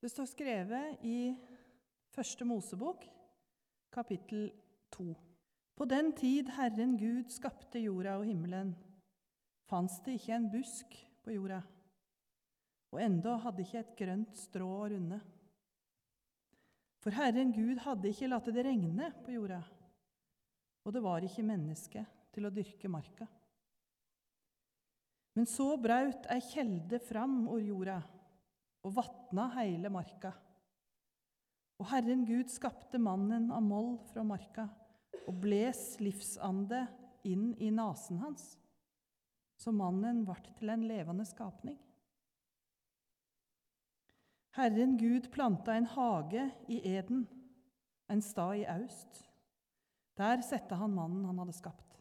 Det står skrevet i Første Mosebok, kapittel 2. På den tid Herren Gud skapte jorda og himmelen, fantes det ikke en busk på jorda, og enda hadde ikke et grønt strå å runde. For Herren Gud hadde ikke latt det regne på jorda, og det var ikke menneske til å dyrke marka. Men så braut ei kjelde fram over jorda og vatna heile marka. Og Herren Gud skapte mannen av moll fra marka og bles livsande inn i nasen hans, så mannen vart til en levende skapning. Herren Gud planta en hage i Eden, en stad i aust. Der sette han mannen han hadde skapt.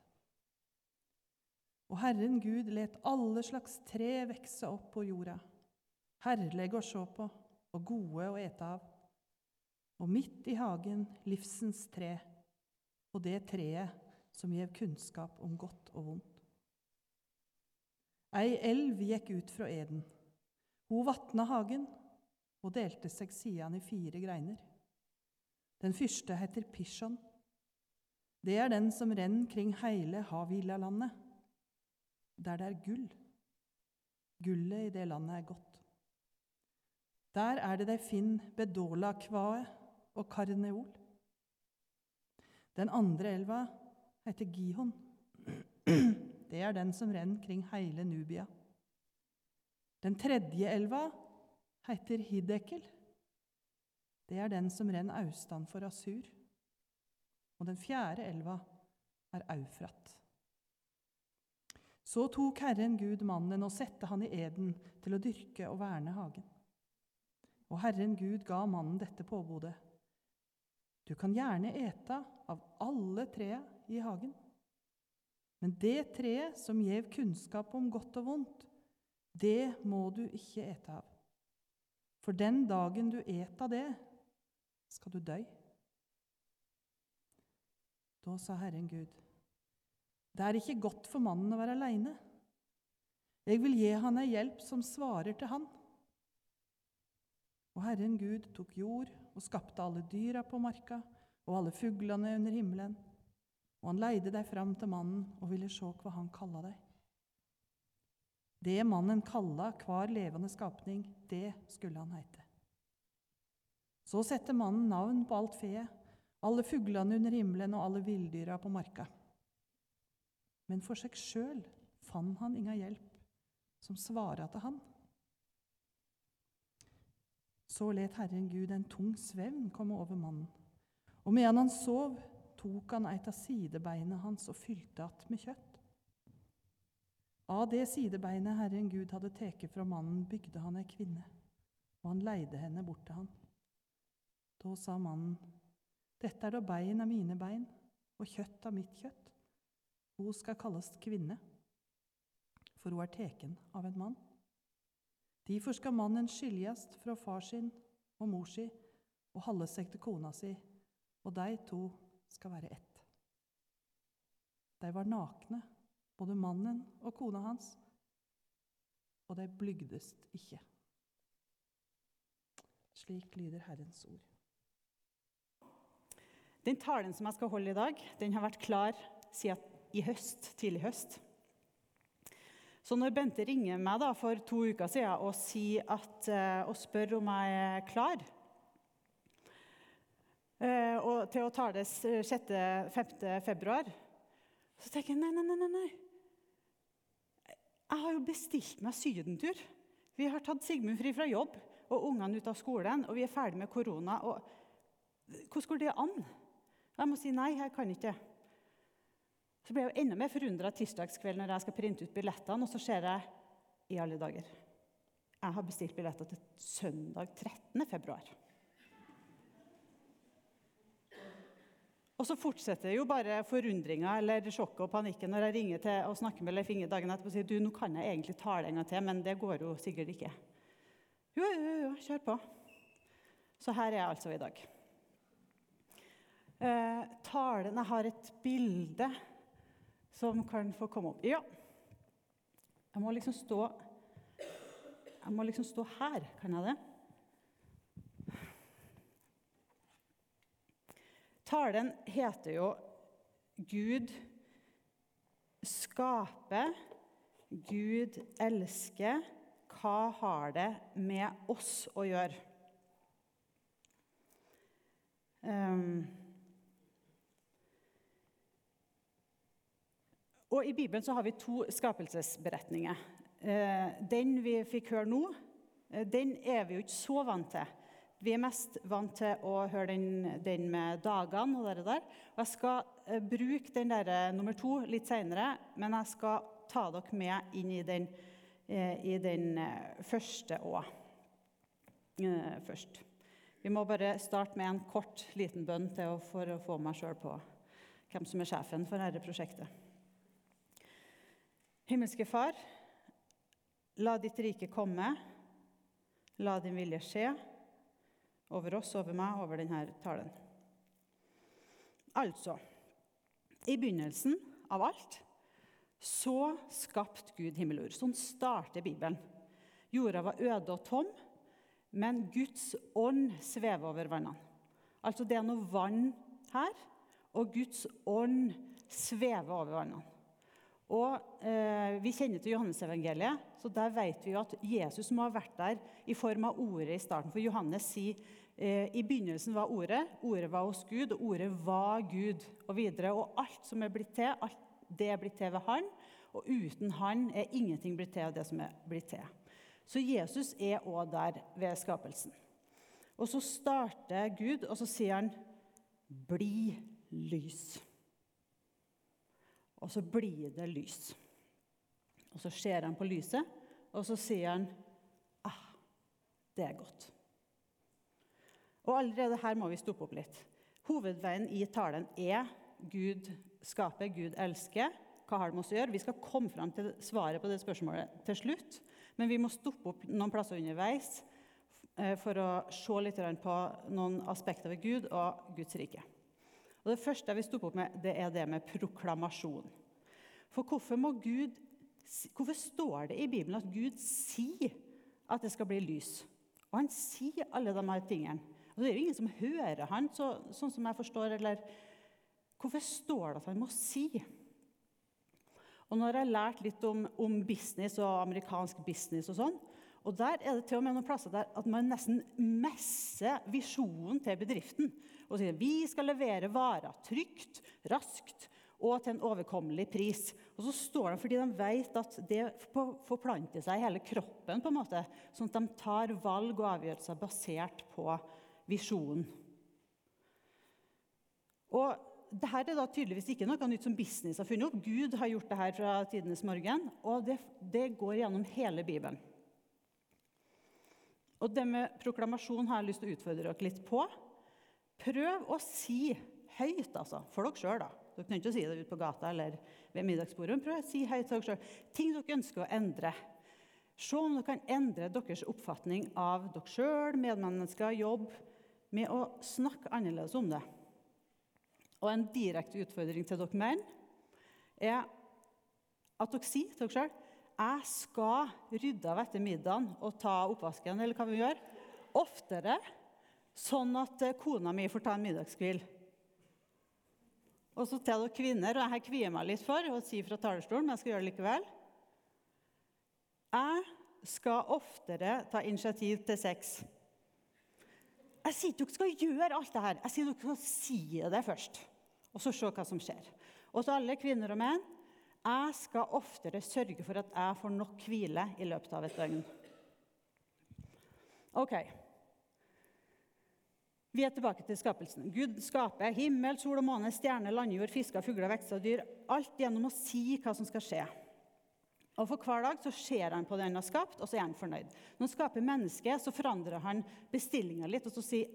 Og Herren Gud let alle slags tre vekse opp på jorda herlige å se på og gode å ete av. Og midt i hagen livsens tre, og det treet som gjev kunnskap om godt og vondt. Ei elv gikk ut fra Eden. Hun vatna hagen og delte seg sidene i fire greiner. Den første heter Pishon. Det er den som renner kring hele Havilalandet, der det er gull. Gullet i det landet er godt. Der er det de finner bedolakvae og karneol. Den andre elva heter Gihon. Det er den som renner kring hele Nubia. Den tredje elva heter Hidekel. Det er den som renner austan for Asur. Og den fjerde elva er Eufrat. Så tok Herren Gud mannen og sette han i eden til å dyrke og verne hagen. Og Herren Gud ga mannen dette påbudet. Du kan gjerne ete av alle trærne i hagen. Men det treet som gjev kunnskap om godt og vondt, det må du ikke ete av. For den dagen du et av det, skal du dø. Da sa Herren Gud, det er ikke godt for mannen å være aleine. Jeg vil gi han ei hjelp som svarer til han. Og Herren Gud tok jord og skapte alle dyra på marka og alle fuglene under himmelen. Og han leide deg fram til mannen og ville se hva han kalla deg. Det mannen kalla hver levende skapning, det skulle han heite. Så sette mannen navn på alt feet, alle fuglene under himmelen og alle villdyra på marka. Men for seg sjøl fant han inga hjelp som svara til han. Så let Herren Gud en tung svevn komme over mannen. Og medan han sov, tok han eit av sidebeinet hans og fylte att med kjøtt. Av det sidebeinet Herren Gud hadde tatt fra mannen, bygde han ei kvinne, og han leide henne bort til han. Da sa mannen, Dette er da bein av mine bein og kjøtt av mitt kjøtt. Hun skal kalles kvinne, for hun er teken av en mann. Derfor skal mannen skiljast fra far sin og mor si og halde seg til kona si, og de to skal være ett. De var nakne, både mannen og kona hans, og de blygdest ikke. Slik lyder Herrens ord. Den talen som jeg skal holde i dag, den har vært klar siden i høst, tidlig høst. Så når Bente ringer meg da for to uker siden og, at, eh, og spør om jeg er klar eh, og til å tale 6.-5. februar, så tenker jeg nei, nei, nei, nei. Jeg har jo bestilt meg sydentur. Vi har tatt Sigmund fri fra jobb og ungene ut av skolen, og vi er ferdig med korona. Og hvordan går det an? Jeg må si nei, jeg kan ikke. Så blir jeg enda mer forundra tirsdagskveld når jeg skal printe ut billettene, og så ser jeg i alle dager Jeg har bestilt billetter til søndag 13. februar. Og så fortsetter jo bare forundringa eller sjokket og panikken når jeg ringer til og snakker med Leif Inge dagen etterpå og sier du, nå kan jeg egentlig tale en gang til, men det går jo sikkert ikke. Jo, jo, jo, kjør på. Så her er jeg altså i dag. Eh, talen Jeg har et bilde som kan få komme opp. Ja. Jeg må liksom stå Jeg må liksom stå her. Kan jeg det? Talen heter jo 'Gud skaper', 'Gud elsker'. Hva har det med oss å gjøre? Um, og I Bibelen så har vi to skapelsesberetninger. Eh, den vi fikk høre nå, eh, den er vi jo ikke så vant til. Vi er mest vant til å høre den, den med dagene og det der. Og jeg skal eh, bruke den der, nummer to litt seinere, men jeg skal ta dere med inn i den, i den første òg. først. Vi må bare starte med en kort, liten bønn til å, for å få meg sjøl på hvem som er sjefen for dette prosjektet. Himmelske Far, la ditt rike komme. La din vilje skje over oss, over meg, over denne talen. Altså I begynnelsen av alt så skapte Gud himmel og jord. Sånn starter Bibelen. Jorda var øde og tom, men Guds ånd svever over vannene. Altså det er noe vann her, og Guds ånd svever over vannene. Og eh, Vi kjenner til Johannesevangeliet, så der vet vi jo at Jesus må ha vært der i form av ordet i starten. For Johannes sier eh, i begynnelsen var ordet, ordet var hos Gud, og ordet var Gud. Og videre, og alt som er blitt til, alt det er blitt til ved Han. Og uten Han er ingenting blitt til av det som er blitt til. Så Jesus er òg der ved skapelsen. Og så starter Gud, og så sier han 'bli lys'. Og så blir det lys. Og så ser han på lyset, og så sier han ah, det er godt. Og allerede her må vi stoppe opp litt. Hovedveien i talen er Gud skaper, Gud elsker. Hva har det med oss å gjøre? Vi skal komme fram til svaret på det spørsmålet til slutt. Men vi må stoppe opp noen plasser underveis eh, for å se litt på noen aspekter ved Gud og Guds rike. Og Det første jeg vil stoppe opp med, det er det med proklamasjon. For hvorfor, Gud, hvorfor står det i Bibelen at Gud sier at det skal bli lys? Og han sier alle de her tingene. Og Det er jo ingen som hører han, så, sånn som jeg forstår. eller Hvorfor står det at han må si? Og nå har jeg lært litt om, om business og amerikansk business og sånn. Og der er det til og med noen plasser der at man nesten messer visjonen til bedriften. Og sier vi skal levere varer trygt, raskt og til en overkommelig pris. Og så står de fordi de vet at det forplanter seg i hele kroppen, på en måte, sånn at de tar valg og avgjørelser basert på visjonen. Og dette er da tydeligvis ikke noe nytt som business har funnet opp. Gud har gjort det her fra tidenes morgen, og det, det går gjennom hele Bibelen. Og det med proklamasjon har jeg lyst til å utfordre dere litt på. Prøv å si høyt, altså, for dere sjøl. Dere kan ikke si det ute på gata eller ved middagsbordet. Prøv å si høyt til dere sjøl ting dere ønsker å endre. Se om dere kan endre deres oppfatning av dere sjøl, medmennesker, jobb, med å snakke annerledes om det. Og en direkte utfordring til dere menn er at dere sier til dere sjøl jeg skal rydde av etter middagen og ta oppvasken, eller hva vi gjør, oftere, sånn at eh, kona mi får ta en middagskvil. Og så til dere kvinner, og jeg kvier meg litt for å si fra talerstolen, men jeg skal gjøre det likevel. Jeg skal oftere ta initiativ til sex. Jeg sier ikke dere skal gjøre alt det her. Jeg sier dere skal si det først. Og så se hva som skjer. Og til alle kvinner og menn jeg skal oftere sørge for at jeg får nok hvile i løpet av et døgn. Ok. Vi er tilbake til skapelsen. Gud skaper himmel, sol og måne, stjerner, landjord, fisker, fugler, vekster og dyr. Alt gjennom å si hva som skal skje. Og For hver dag så ser han på det han har skapt, og så er han fornøyd. Når han skaper mennesket, så forandrer han bestillinga litt og så sier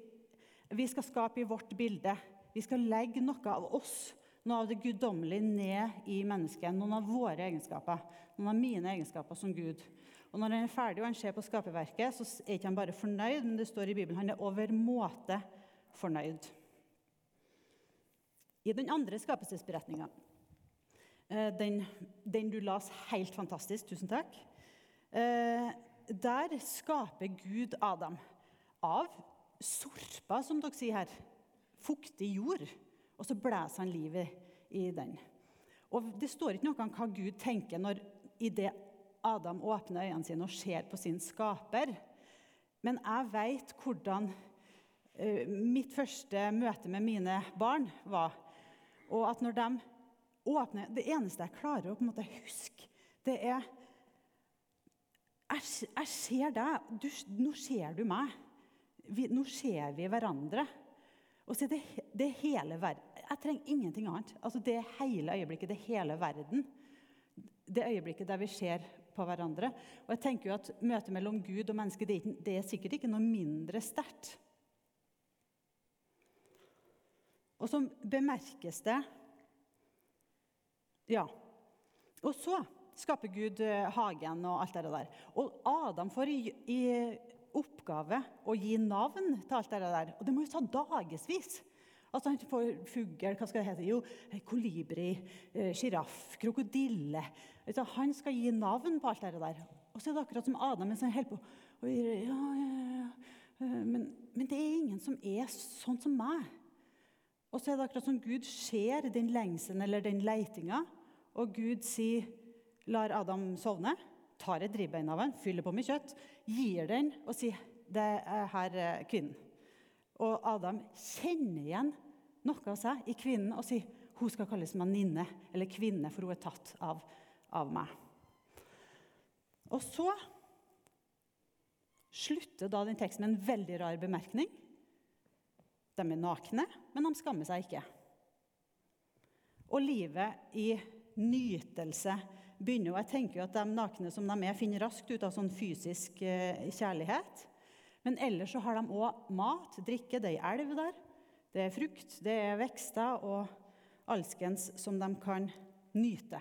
vi skal skape i vårt bilde. Vi skal legge noe av oss, noe av det guddommelige, ned i mennesket. Noen av våre egenskaper. Noen av mine egenskaper som Gud. Og Når han er ferdig og han ser på skaperverket, så er ikke han bare fornøyd, men det står i Bibelen han er overmåte fornøyd. I den andre skapelsesberetninga Eh, den, den, du las helt fantastisk. Tusen takk. Eh, der skaper Gud Adam av sorpa, som dere sier her. Fuktig jord. Og så blåser han livet i den. Og Det står ikke noe om hva Gud tenker når i det Adam åpner øynene sine og ser på sin skaper. Men jeg veit hvordan uh, mitt første møte med mine barn var. Og at når de åpner Det eneste jeg klarer å på en måte huske, det er Jeg, ser deg. Du, nå ser du meg. Vi, nå ser vi hverandre. Og så det, det er hele verden. Jeg trenger ingenting annet. Altså, det hele øyeblikket. Det hele verden. Det øyeblikket der vi ser på hverandre. Og jeg tenker jo at Møtet mellom Gud og menneske det er, det er sikkert ikke noe mindre sterkt. Og så bemerkes det Ja. Og så skaper Gud eh, hagen og alt det der. Og Adam får i, i oppgave å gi navn til alt det der. Og det må jo ta dagevis. Altså Han får fugl, hva skal det hete? Jo, kolibri, sjiraff, eh, krokodille. Han skal gi navn på alt det der. Og så er det akkurat som Adam mens han holder på. Ja, ja, ja. Eh, men, men, det er ingen som er sånn som meg. Og så er det akkurat som Gud ser den lengselen eller den leitinga, og Gud sier, lar Adam sovne, tar et ribbein av ham, fyller på med kjøtt, gir den og sier det er her eh, kvinnen. Og Adam kjenner igjen noe av seg i kvinnen og si hun skal kalles venninne eller kvinne, for hun er tatt av, av meg. Og så slutter da den teksten med en veldig rar bemerkning. De er nakne, men de skammer seg ikke. Og livet i nytelse begynner. Og jeg tenker jo at de nakne som de er, finner raskt ut av sånn fysisk eh, kjærlighet. Men ellers så har de òg mat, drikke. Det er elv der. Det er frukt, det er vekster og alskens som de kan nyte.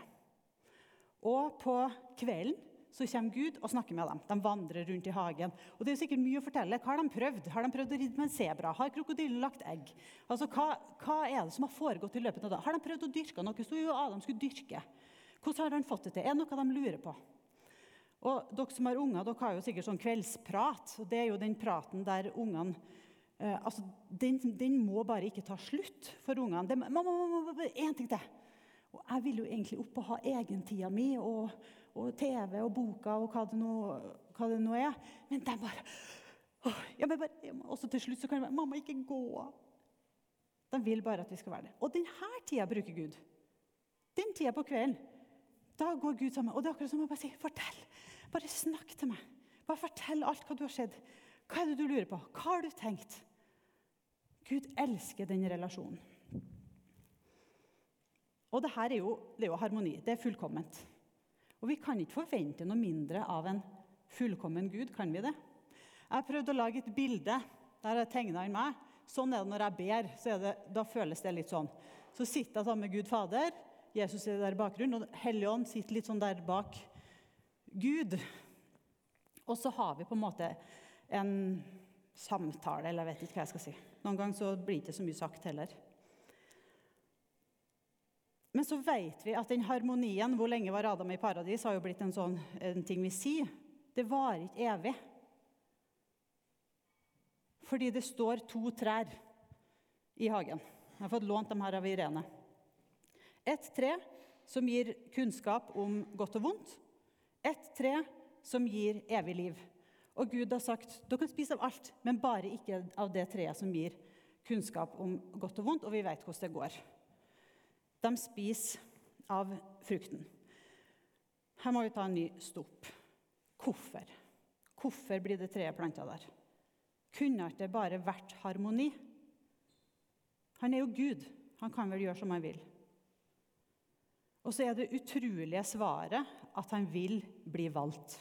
Og på kvelden så kommer Gud og snakker med dem. De vandrer rundt i hagen. Og det er sikkert mye å fortelle. Hva har de prøvd? Har de prøvd å ridde med en sebra? Har krokodillen lagt egg? Altså, hva, hva, er det som har foregått i løpet av dagen? Har de prøvd å dyrke noe? Sto jo Adam skulle dyrke. Hvordan har han fått det til? Er det noe de lurer på? Og dere som har unger, dere har jo sikkert sånn kveldsprat. og Det er jo den praten der ungene altså, den, den, må bare ikke ta slutt for ungene. Mamma, mamma, en ting til. Og jeg vil jo egentlig opp og ha egentida mi og, og, TV og boka og hva det nå, hva det nå er. Men de bare ja, men bare, også til slutt så kan det være Mamma, ikke gå. De vil bare at vi skal være det. Og denne tida bruker Gud. Den tida på kvelden. Da går Gud sammen. Og det er akkurat som å bare si 'Fortell. Bare snakk til meg. Bare fortell alt hva du har sett. Hva er det du lurer på? Hva har du tenkt? Gud elsker den relasjonen. Og det her er jo, det er jo harmoni. Det er fullkomment. Og vi kan ikke forvente noe mindre av en fullkommen Gud, kan vi det? Jeg har prøvd å lage et bilde der jeg tegna inn meg. Sånn er det når jeg ber. det, Da føles det litt sånn. Så sitter jeg sammen med Gud Fader. Jesus er der i bakgrunnen, og Helligånd sitter litt sånn der bak Gud. Og så har vi på en måte en samtale, eller jeg vet ikke hva jeg skal si. Noen ganger så blir det ikke så mye sagt heller. Men så vet vi at den harmonien Hvor lenge var Adam i paradis? har jo blitt en sånn en ting vi sier. Det varer ikke evig. Fordi det står to trær i hagen. Jeg har fått lånt dem her av Irene. Et tre som gir kunnskap om godt og vondt, Et tre som gir evig liv. Og Gud har sagt dere kan spise av alt, men bare ikke av det treet som gir kunnskap om godt og vondt, og vi vet hvordan det går. De spiser av frukten. Her må vi ta en ny stopp. Hvorfor? Hvorfor blir det treet planta der? Kunne det bare vært harmoni? Han er jo Gud. Han kan vel gjøre som han vil. Og så er det utrolige svaret at han vil bli valgt.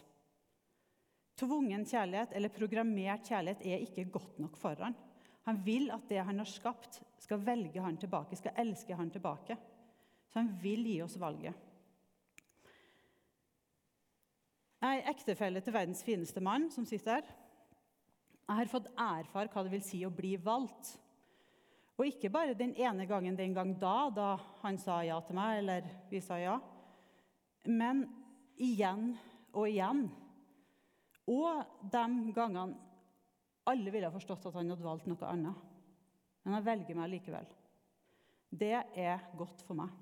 Tvungen kjærlighet eller programmert kjærlighet er ikke godt nok for han. Han vil at det han har skapt, skal velge han tilbake, skal elske han tilbake. Så han vil gi oss valget. Jeg er ektefelle til verdens fineste mann som sitter her. Jeg har fått erfare hva det vil si å bli valgt. Og ikke bare den ene gangen den gang da, da han sa ja til meg, eller vi sa ja, men igjen og igjen. Og de gangene alle ville ha forstått at han hadde valgt noe annet. Men han velger meg likevel. Det er godt for meg.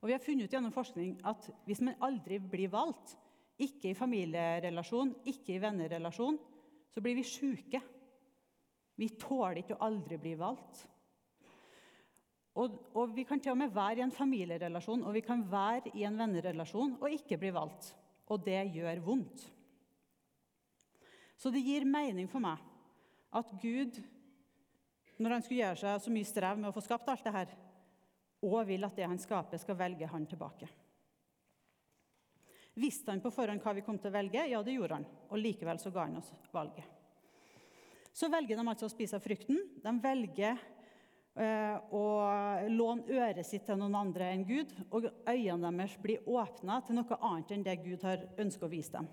Og vi har funnet ut gjennom forskning at hvis man aldri blir valgt, ikke i familierelasjon, ikke i vennerelasjon, så blir vi sjuke. Vi tåler ikke å aldri bli valgt. Og, og, Vi kan til og med være i en familierelasjon og vi kan være i en vennerelasjon og ikke bli valgt. Og det gjør vondt. Så det gir mening for meg at Gud, når han skulle gjøre seg så mye strev med å få skapt alt det her, òg vil at det han skaper, skal velge han tilbake. Visste han på forhånd hva vi kom til å velge? Ja, det gjorde han. Og likevel så ga han oss valget. Så velger de altså å spise av frukten. De velger eh, å låne øret sitt til noen andre enn Gud. Og øynene deres blir åpna til noe annet enn det Gud har ønsket å vise dem.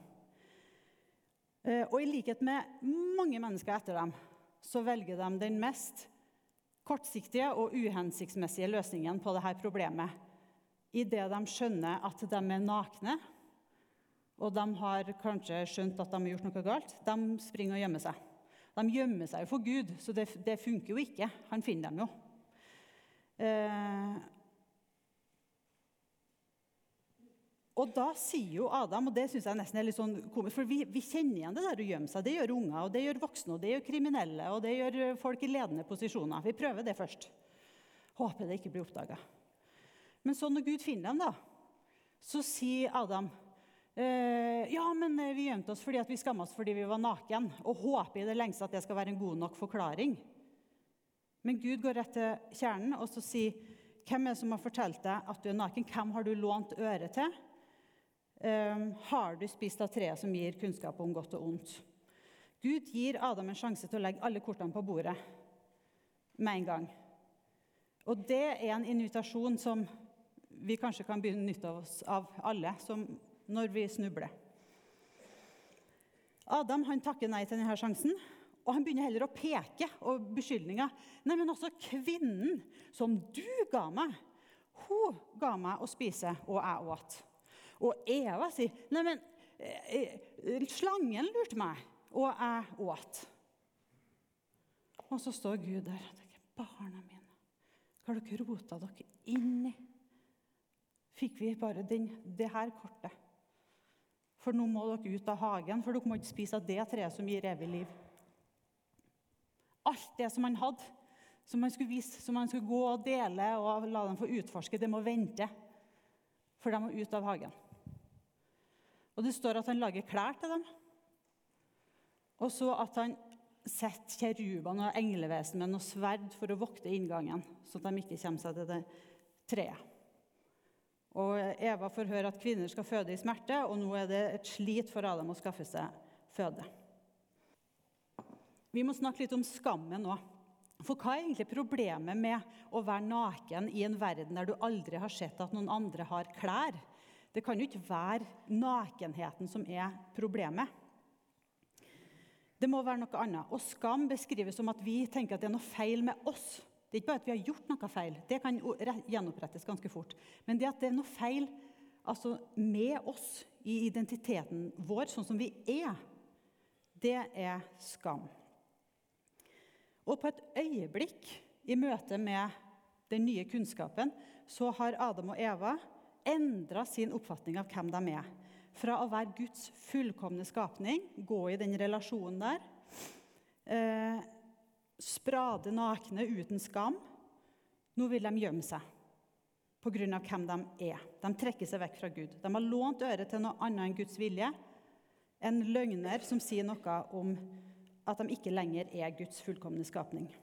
Eh, og i likhet med mange mennesker etter dem, så velger de den mest kortsiktige og uhensiktsmessige løsningen på dette problemet idet de skjønner at de er nakne, og de har kanskje skjønt at de har gjort noe galt. De springer og gjemmer seg. De gjemmer seg jo for Gud, så det, det funker jo ikke. Han finner dem jo. Eh, Og da sier jo Adam, og det synes jeg nesten er litt sånn komisk, for vi, vi, kjenner igjen det der å gjemme seg. Det gjør unger, og det gjør voksne, og det gjør kriminelle, og det gjør folk i ledende posisjoner. Vi prøver det først. Håper det ikke blir oppdaga. Men så når Gud finner dem, da, så sier Adam eh, ja, men eh, vi gjemte oss fordi vi skamma oss fordi vi var naken, og håper i det lengste at det skal være en god nok forklaring. Men Gud går rett til kjernen og så sier hvem er det som har fortalt deg at du er naken? Hvem har du lånt øret til? Ehm, har du spist av treet som gir kunnskap om godt og ondt? Gud gir Adam en sjanse til å legge alle kortene på bordet med en gang. Og det er en invitasjon som vi kanskje kan begynne å nytte oss av alle når vi snubler. Adam han takker nei til denne sjansen, og han begynner heller å peke og beskyldninger. Nei, men også kvinnen som du ga meg, hun ga meg å spise, og jeg åt. Og Eva sier, 'Nei, men eh, eh, slangen lurte meg, og jeg åt.' Og så står Gud der og 'Barna mine, hva har dere rota dere inn i?' Fikk vi bare den, det her kortet? For nå må dere ut av hagen, for dere må ikke spise av det treet som gir evig liv. Alt det som han hadde, som han skulle vise, som han skulle gå og dele og la dem få utforske, det må vente. For de må ut av hagen. Og det står at han lager klær til dem. Og så at han setter kjerubene og englevesen med noe sverd for å vokte inngangen, så at de ikke kommer seg til det treet. Og Eva får høre at kvinner skal føde i smerte, og nå er det et slit for Adam å skaffe seg føde. Vi må snakke litt om skammen nå. For hva er egentlig problemet med å være naken i en verden der du aldri har sett at noen andre har klær? Det kan jo ikke være nakenheten som er problemet. Det må være noe annet. Og skam beskrives som at vi tenker at det er noe feil med oss. Det er ikke bare at vi har gjort noe feil, det kan gjenopprettes ganske fort. Men det at det er noe feil altså med oss i identiteten vår, sånn som vi er, det er skam. Og på et øyeblikk i møte med den nye kunnskapen så har Adam og Eva endra sin oppfatning av hvem de er. Fra å være Guds fullkomne skapning, gå i den relasjonen der, eh, sprade nakne uten skam. Nå vil de gjemme seg pga. hvem de er. De trekker seg vekk fra Gud. De har lånt øret til noe annet enn Guds vilje. En løgner som sier noe om at de ikke lenger er Guds fullkomne skapning.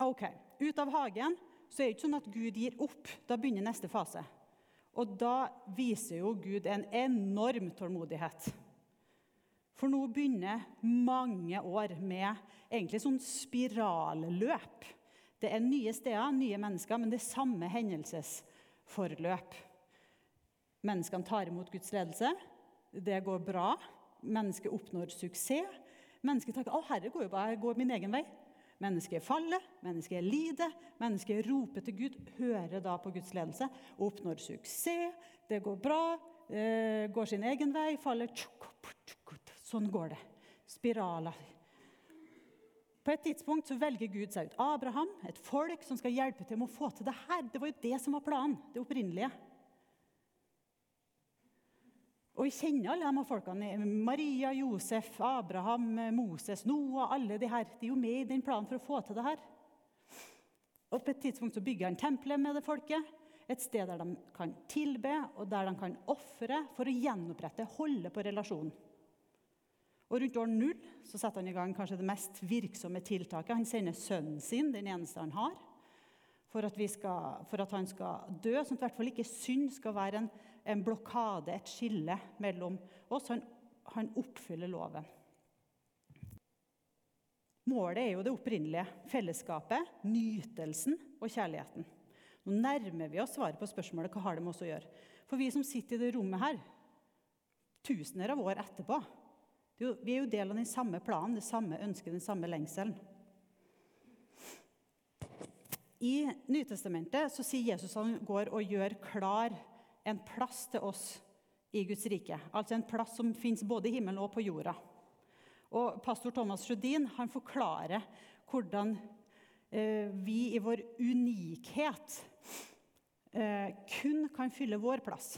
Ok, Ut av hagen så er det ikke sånn at Gud gir opp. Da begynner neste fase. Og da viser jo Gud en enorm tålmodighet. For nå begynner mange år med egentlig sånn spiralløp. Det er nye steder, nye mennesker, men det er samme hendelsesforløp. Menneskene tar imot Guds ledelse. Det går bra. Mennesket oppnår suksess. Mennesket tenker å herre, går jo bare, går min egen vei. Mennesket faller, mennesket lider, mennesket roper til Gud, hører da på Guds ledelse, oppnår suksess, det går bra, eh, går sin egen vei, faller Sånn går det. Spiraler. På et tidspunkt så velger Gud seg ut Abraham, et folk som skal hjelpe til med å få til det her. Det var jo det som var planen, det opprinnelige. Og vi kjenner alle de folkene. Maria, Josef, Abraham, Moses, Noah. alle de her. De er jo med i den planen for å få til det her. Og På et tidspunkt så bygger han tempelet med det folket. Et sted der de kan tilbe og der de kan ofre for å gjenopprette, holde på relasjonen. Og Rundt år null så setter han i gang kanskje det mest virksomme tiltaket. Han sender sønnen sin, den eneste han har, for at, skal, for at han skal dø. Sånn at i hvert fall ikke synd skal være en, en blokade, et skille mellom oss. Han, han oppfyller loven. Målet er jo det opprinnelige fellesskapet, nytelsen og kjærligheten. Nå nærmer vi oss svaret på spørsmålet hva har det med oss å gjøre. For vi som sitter i det rommet her, tusener av år etterpå, vi er jo del av den samme planen, det samme ønsket, den samme lengselen. I Nytestamentet så sier Jesus at han går og gjør klar en plass til oss i Guds rike. Altså en plass som fins både i himmelen og på jorda. Og Pastor Thomas Sjødin han forklarer hvordan eh, vi i vår unikhet eh, kun kan fylle vår plass.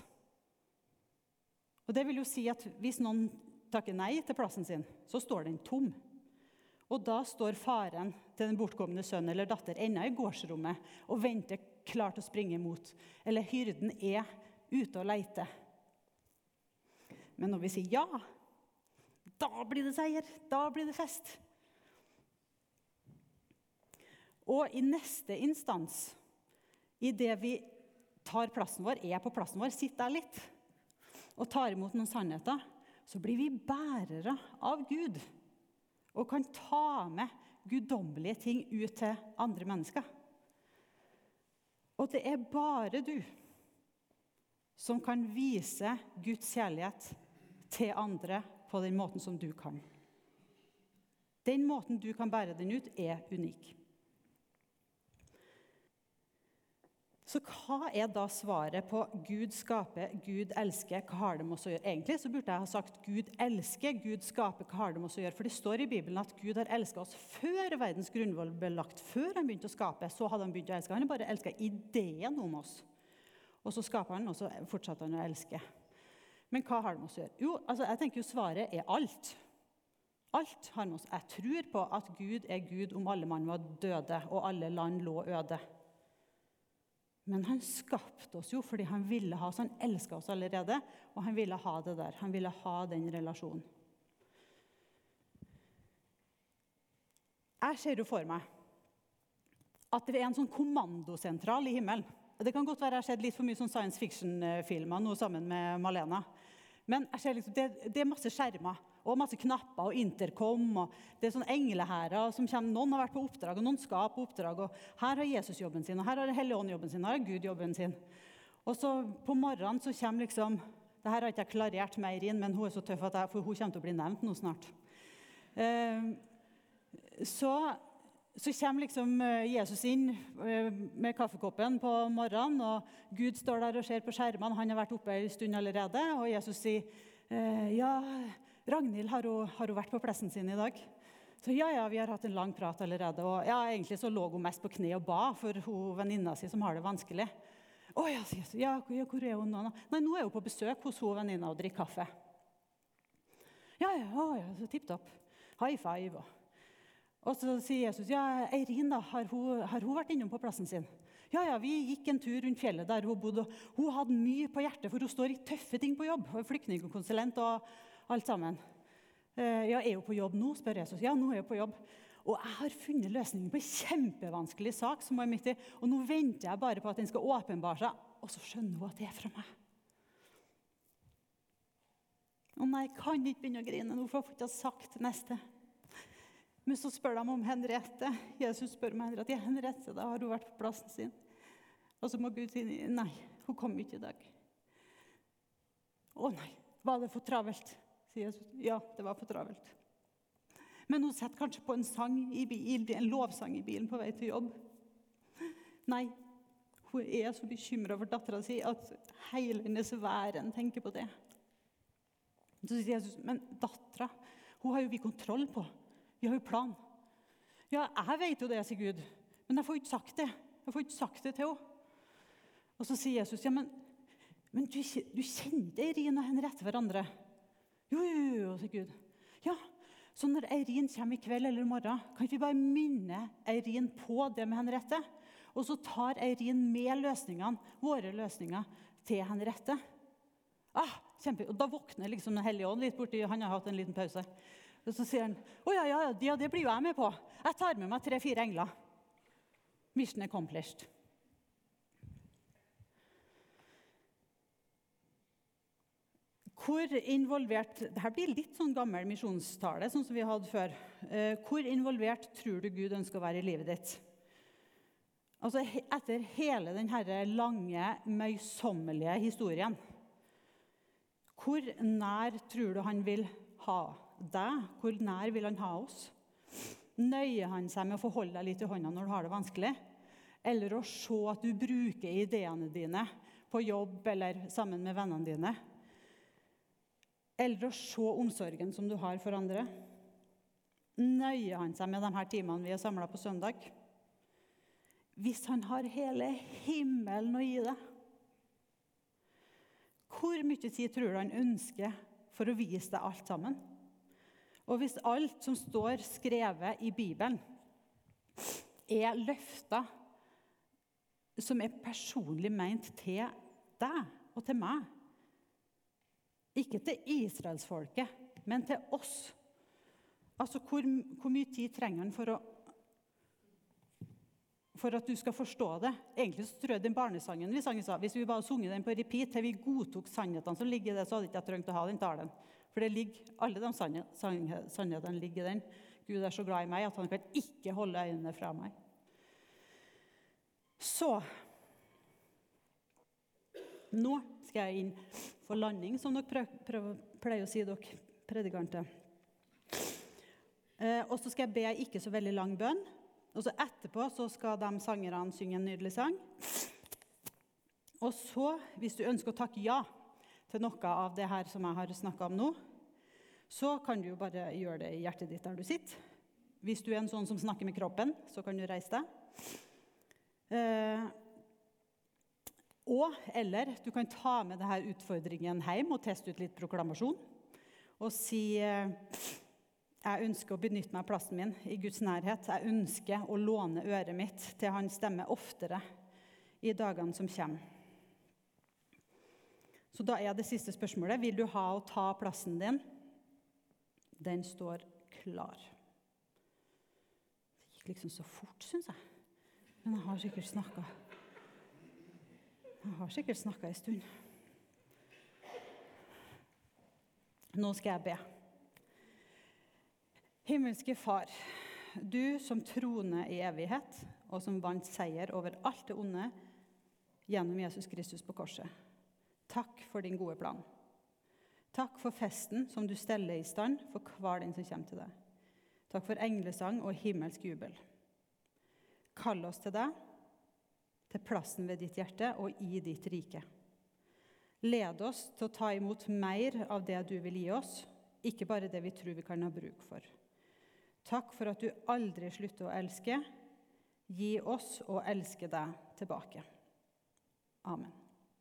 Og det vil jo si at Hvis noen takker nei til plassen sin, så står den tom. Og da står faren til den bortkomne sønn eller datter ennå i gårdsrommet og venter klar til å springe imot. Eller hyrden er ute og leite. Men når vi sier ja, da blir det seier. Da blir det fest. Og i neste instans, idet vi tar plassen vår, er på plassen vår, sitter der litt og tar imot noen sannheter, så blir vi bærere av Gud og kan ta med guddommelige ting ut til andre mennesker. Og det er bare du som kan vise Guds kjærlighet til andre på den måten som du kan. Den måten du kan bære den ut, er unik. Så hva er da svaret på Gud skaper, Gud elsker, hva har det med oss å gjøre? Egentlig så burde jeg ha sagt Gud elsker, Gud skaper, hva har det med oss å gjøre? For det står i Bibelen at Gud har elska oss før verdens grunnvoll ble lagt. Før han begynte å skape, så hadde han begynt å elske. Han har bare elska ideen om oss. Og så skaper han, og så fortsetter han å elske. Men hva har det med oss å gjøre? Jo, altså, jeg tenker jo svaret er alt. Alt har med oss. Jeg tror på at Gud er Gud om alle mann var døde, og alle land lå øde. Men han skapte oss jo fordi han ville ha oss. Han elska oss allerede, og han ville ha det der. Han ville ha den relasjonen. Jeg ser jo for meg at det er en sånn kommandosentral i himmelen. Det kan godt være jeg har sett litt for mye sånn science fiction-filmer nå sammen med Malena. Men liksom, det, det, er masse skjermer og masse knapper og intercom. og Det er sånn englehærer som kommer. Noen har vært på oppdrag, og noen skal på oppdrag. og Her har Jesus jobben sin, og her har Helligånd jobben sin, og her har Gud jobben sin. Og så på morgenen så kommer liksom det her har ikke jeg klarert mer inn, men hun er så tøff at jeg, for hun kommer til å bli nevnt nå snart. Eh, så, så, kommer liksom eh, Jesus inn eh, med kaffekoppen på morgenen, og Gud står der og ser på skjermene. Han har vært oppe en stund allerede, og Jesus sier eh, ja, Ragnhild, har hun, har hun, vært på plassen sin i dag? Så ja, ja, vi har hatt en lang prat allerede. Og ja, egentlig så lå hun mest på kne og ba for hun venninna si som har det vanskelig. Å ja, ja, hvor er hun nå? Nei, nå er hun på besøk hos hun venninna og drikker kaffe. Ja, ja, å, ja så tipp topp. High five. Og så sier Jesus, ja, Eirin, da, har hun, har hun vært innom på plassen sin? Ja, ja, Vi gikk en tur rundt fjellet der hun bodde. Hun hadde mye på hjertet, for hun står i tøffe ting på jobb. Hun er flyktningkonsulent og alt sammen. Eh, ja, er hun på jobb nå? spør Jesus. Ja, nå er hun på jobb. Og jeg har funnet løsningen på en kjempevanskelig sak. som er midt i, Og nå venter jeg bare på at den skal åpenbare seg, og så skjønner hun at det er fra meg. Å nei, jeg kan ikke begynne å grine nå, for jeg får ikke sagt neste. Men så spør de om Henriette. Jesus spør om Henriette. Ja, Henriette, da har hun vært på plassen sin. Og så må Gud si nei, hun kom ikke i dag. Å nei, var det for travelt? sier Jesus. Ja, det var for travelt. Men hun setter kanskje på en, sang i bil, en lovsang i bilen på vei til jobb. Nei, hun er så bekymra for dattera si at hele hennes væren tenker på det. Så sier Jesus, men dattera hun har jo vi kontroll på. Vi har jo plan. Ja, jeg vet jo det, sier Gud, men jeg får ikke sagt det. Jeg får ikke sagt det til henne. Og så sier Jesus, ja, men, men du, du kjente Eirin og Henriette hverandre? Jo, jo, jo, sier Gud. Ja, så når Eirin kommer i kveld eller i morgen, kan ikke vi bare minne Eirin på det med Henriette? Og så tar Eirin med løsningene, våre løsninger, til Henriette. Ah, kjempe. Og Da våkner liksom Den hellige ånd litt borti Han har hatt en liten pause. Og så sier han å ja, ja, ja, det blir jo jeg med på. Jeg tar med meg tre-fire engler. Mission accomplished. Hvor involvert Dette blir litt sånn gammel misjonstale, sånn som vi hadde før. Eh, hvor involvert tror du Gud ønsker å være i livet ditt? Altså, Etter hele denne lange, møysommelige historien Hvor nær tror du han vil ha deg? Hvor nær vil han ha oss? Nøyer han seg med å forholde deg litt i hånda når du har det vanskelig? Eller å se at du bruker ideene dine på jobb eller sammen med vennene dine? Eller å se omsorgen som du har for andre? Nøyer han seg med de her timene vi er samla på søndag? Hvis han har hele himmelen å gi deg, hvor mye tid tror du han ønsker for å vise deg alt sammen? Og hvis alt som står skrevet i Bibelen, er løfter som er personlig ment til deg og til meg Ikke til israelsfolket, men til oss. Altså, hvor, hvor mye tid trenger han for å for at du skal forstå det. Egentlig så tror jeg den barnesangen vi sang Hvis vi bare sunget den på repeat til vi godtok sannhetene som ligger i det, så hadde jeg ikke trengt å ha den talen. For det ligger, alle de sannhetene ligger i den. Gud er så glad i meg at han kan ikke holde øynene fra meg. Så Nå skal jeg inn for landing, som dere pleier å si, dere predikanter. Eh, og så skal jeg be ikke så veldig lang bønn. Og så Etterpå så skal de sangerne synge en nydelig sang. Og så, hvis du ønsker å takke ja til noe av det her som jeg har snakka om nå, så kan du jo bare gjøre det i hjertet ditt der du sitter. Hvis du er en sånn som snakker med kroppen, så kan du reise deg. Eh, og eller du kan ta med denne utfordringen hjem og teste ut litt proklamasjon. Og si eh, jeg ønsker å benytte meg av plassen min i Guds nærhet. Jeg ønsker å låne øret mitt til hans stemme oftere i dagene som kommer. Så da er det siste spørsmålet vil du ha å ta plassen din. Den står klar. Det gikk liksom så fort, syns jeg. Men jeg har sikkert snakka Jeg har sikkert snakka ei stund. Nå skal jeg be. Himmelske Far, du som troner i evighet, og som vant seier over alt det onde gjennom Jesus Kristus på korset. Takk for din gode plan. Takk for festen som du steller i stand for hver den som kommer til deg. Takk for englesang og himmelsk jubel. Kall oss til deg, til plassen ved ditt hjerte og i ditt rike. Led oss til å ta imot mer av det du vil gi oss, ikke bare det vi tror vi kan ha bruk for. Takk for at du aldri slutter å elske. Gi oss å elske deg tilbake. Amen.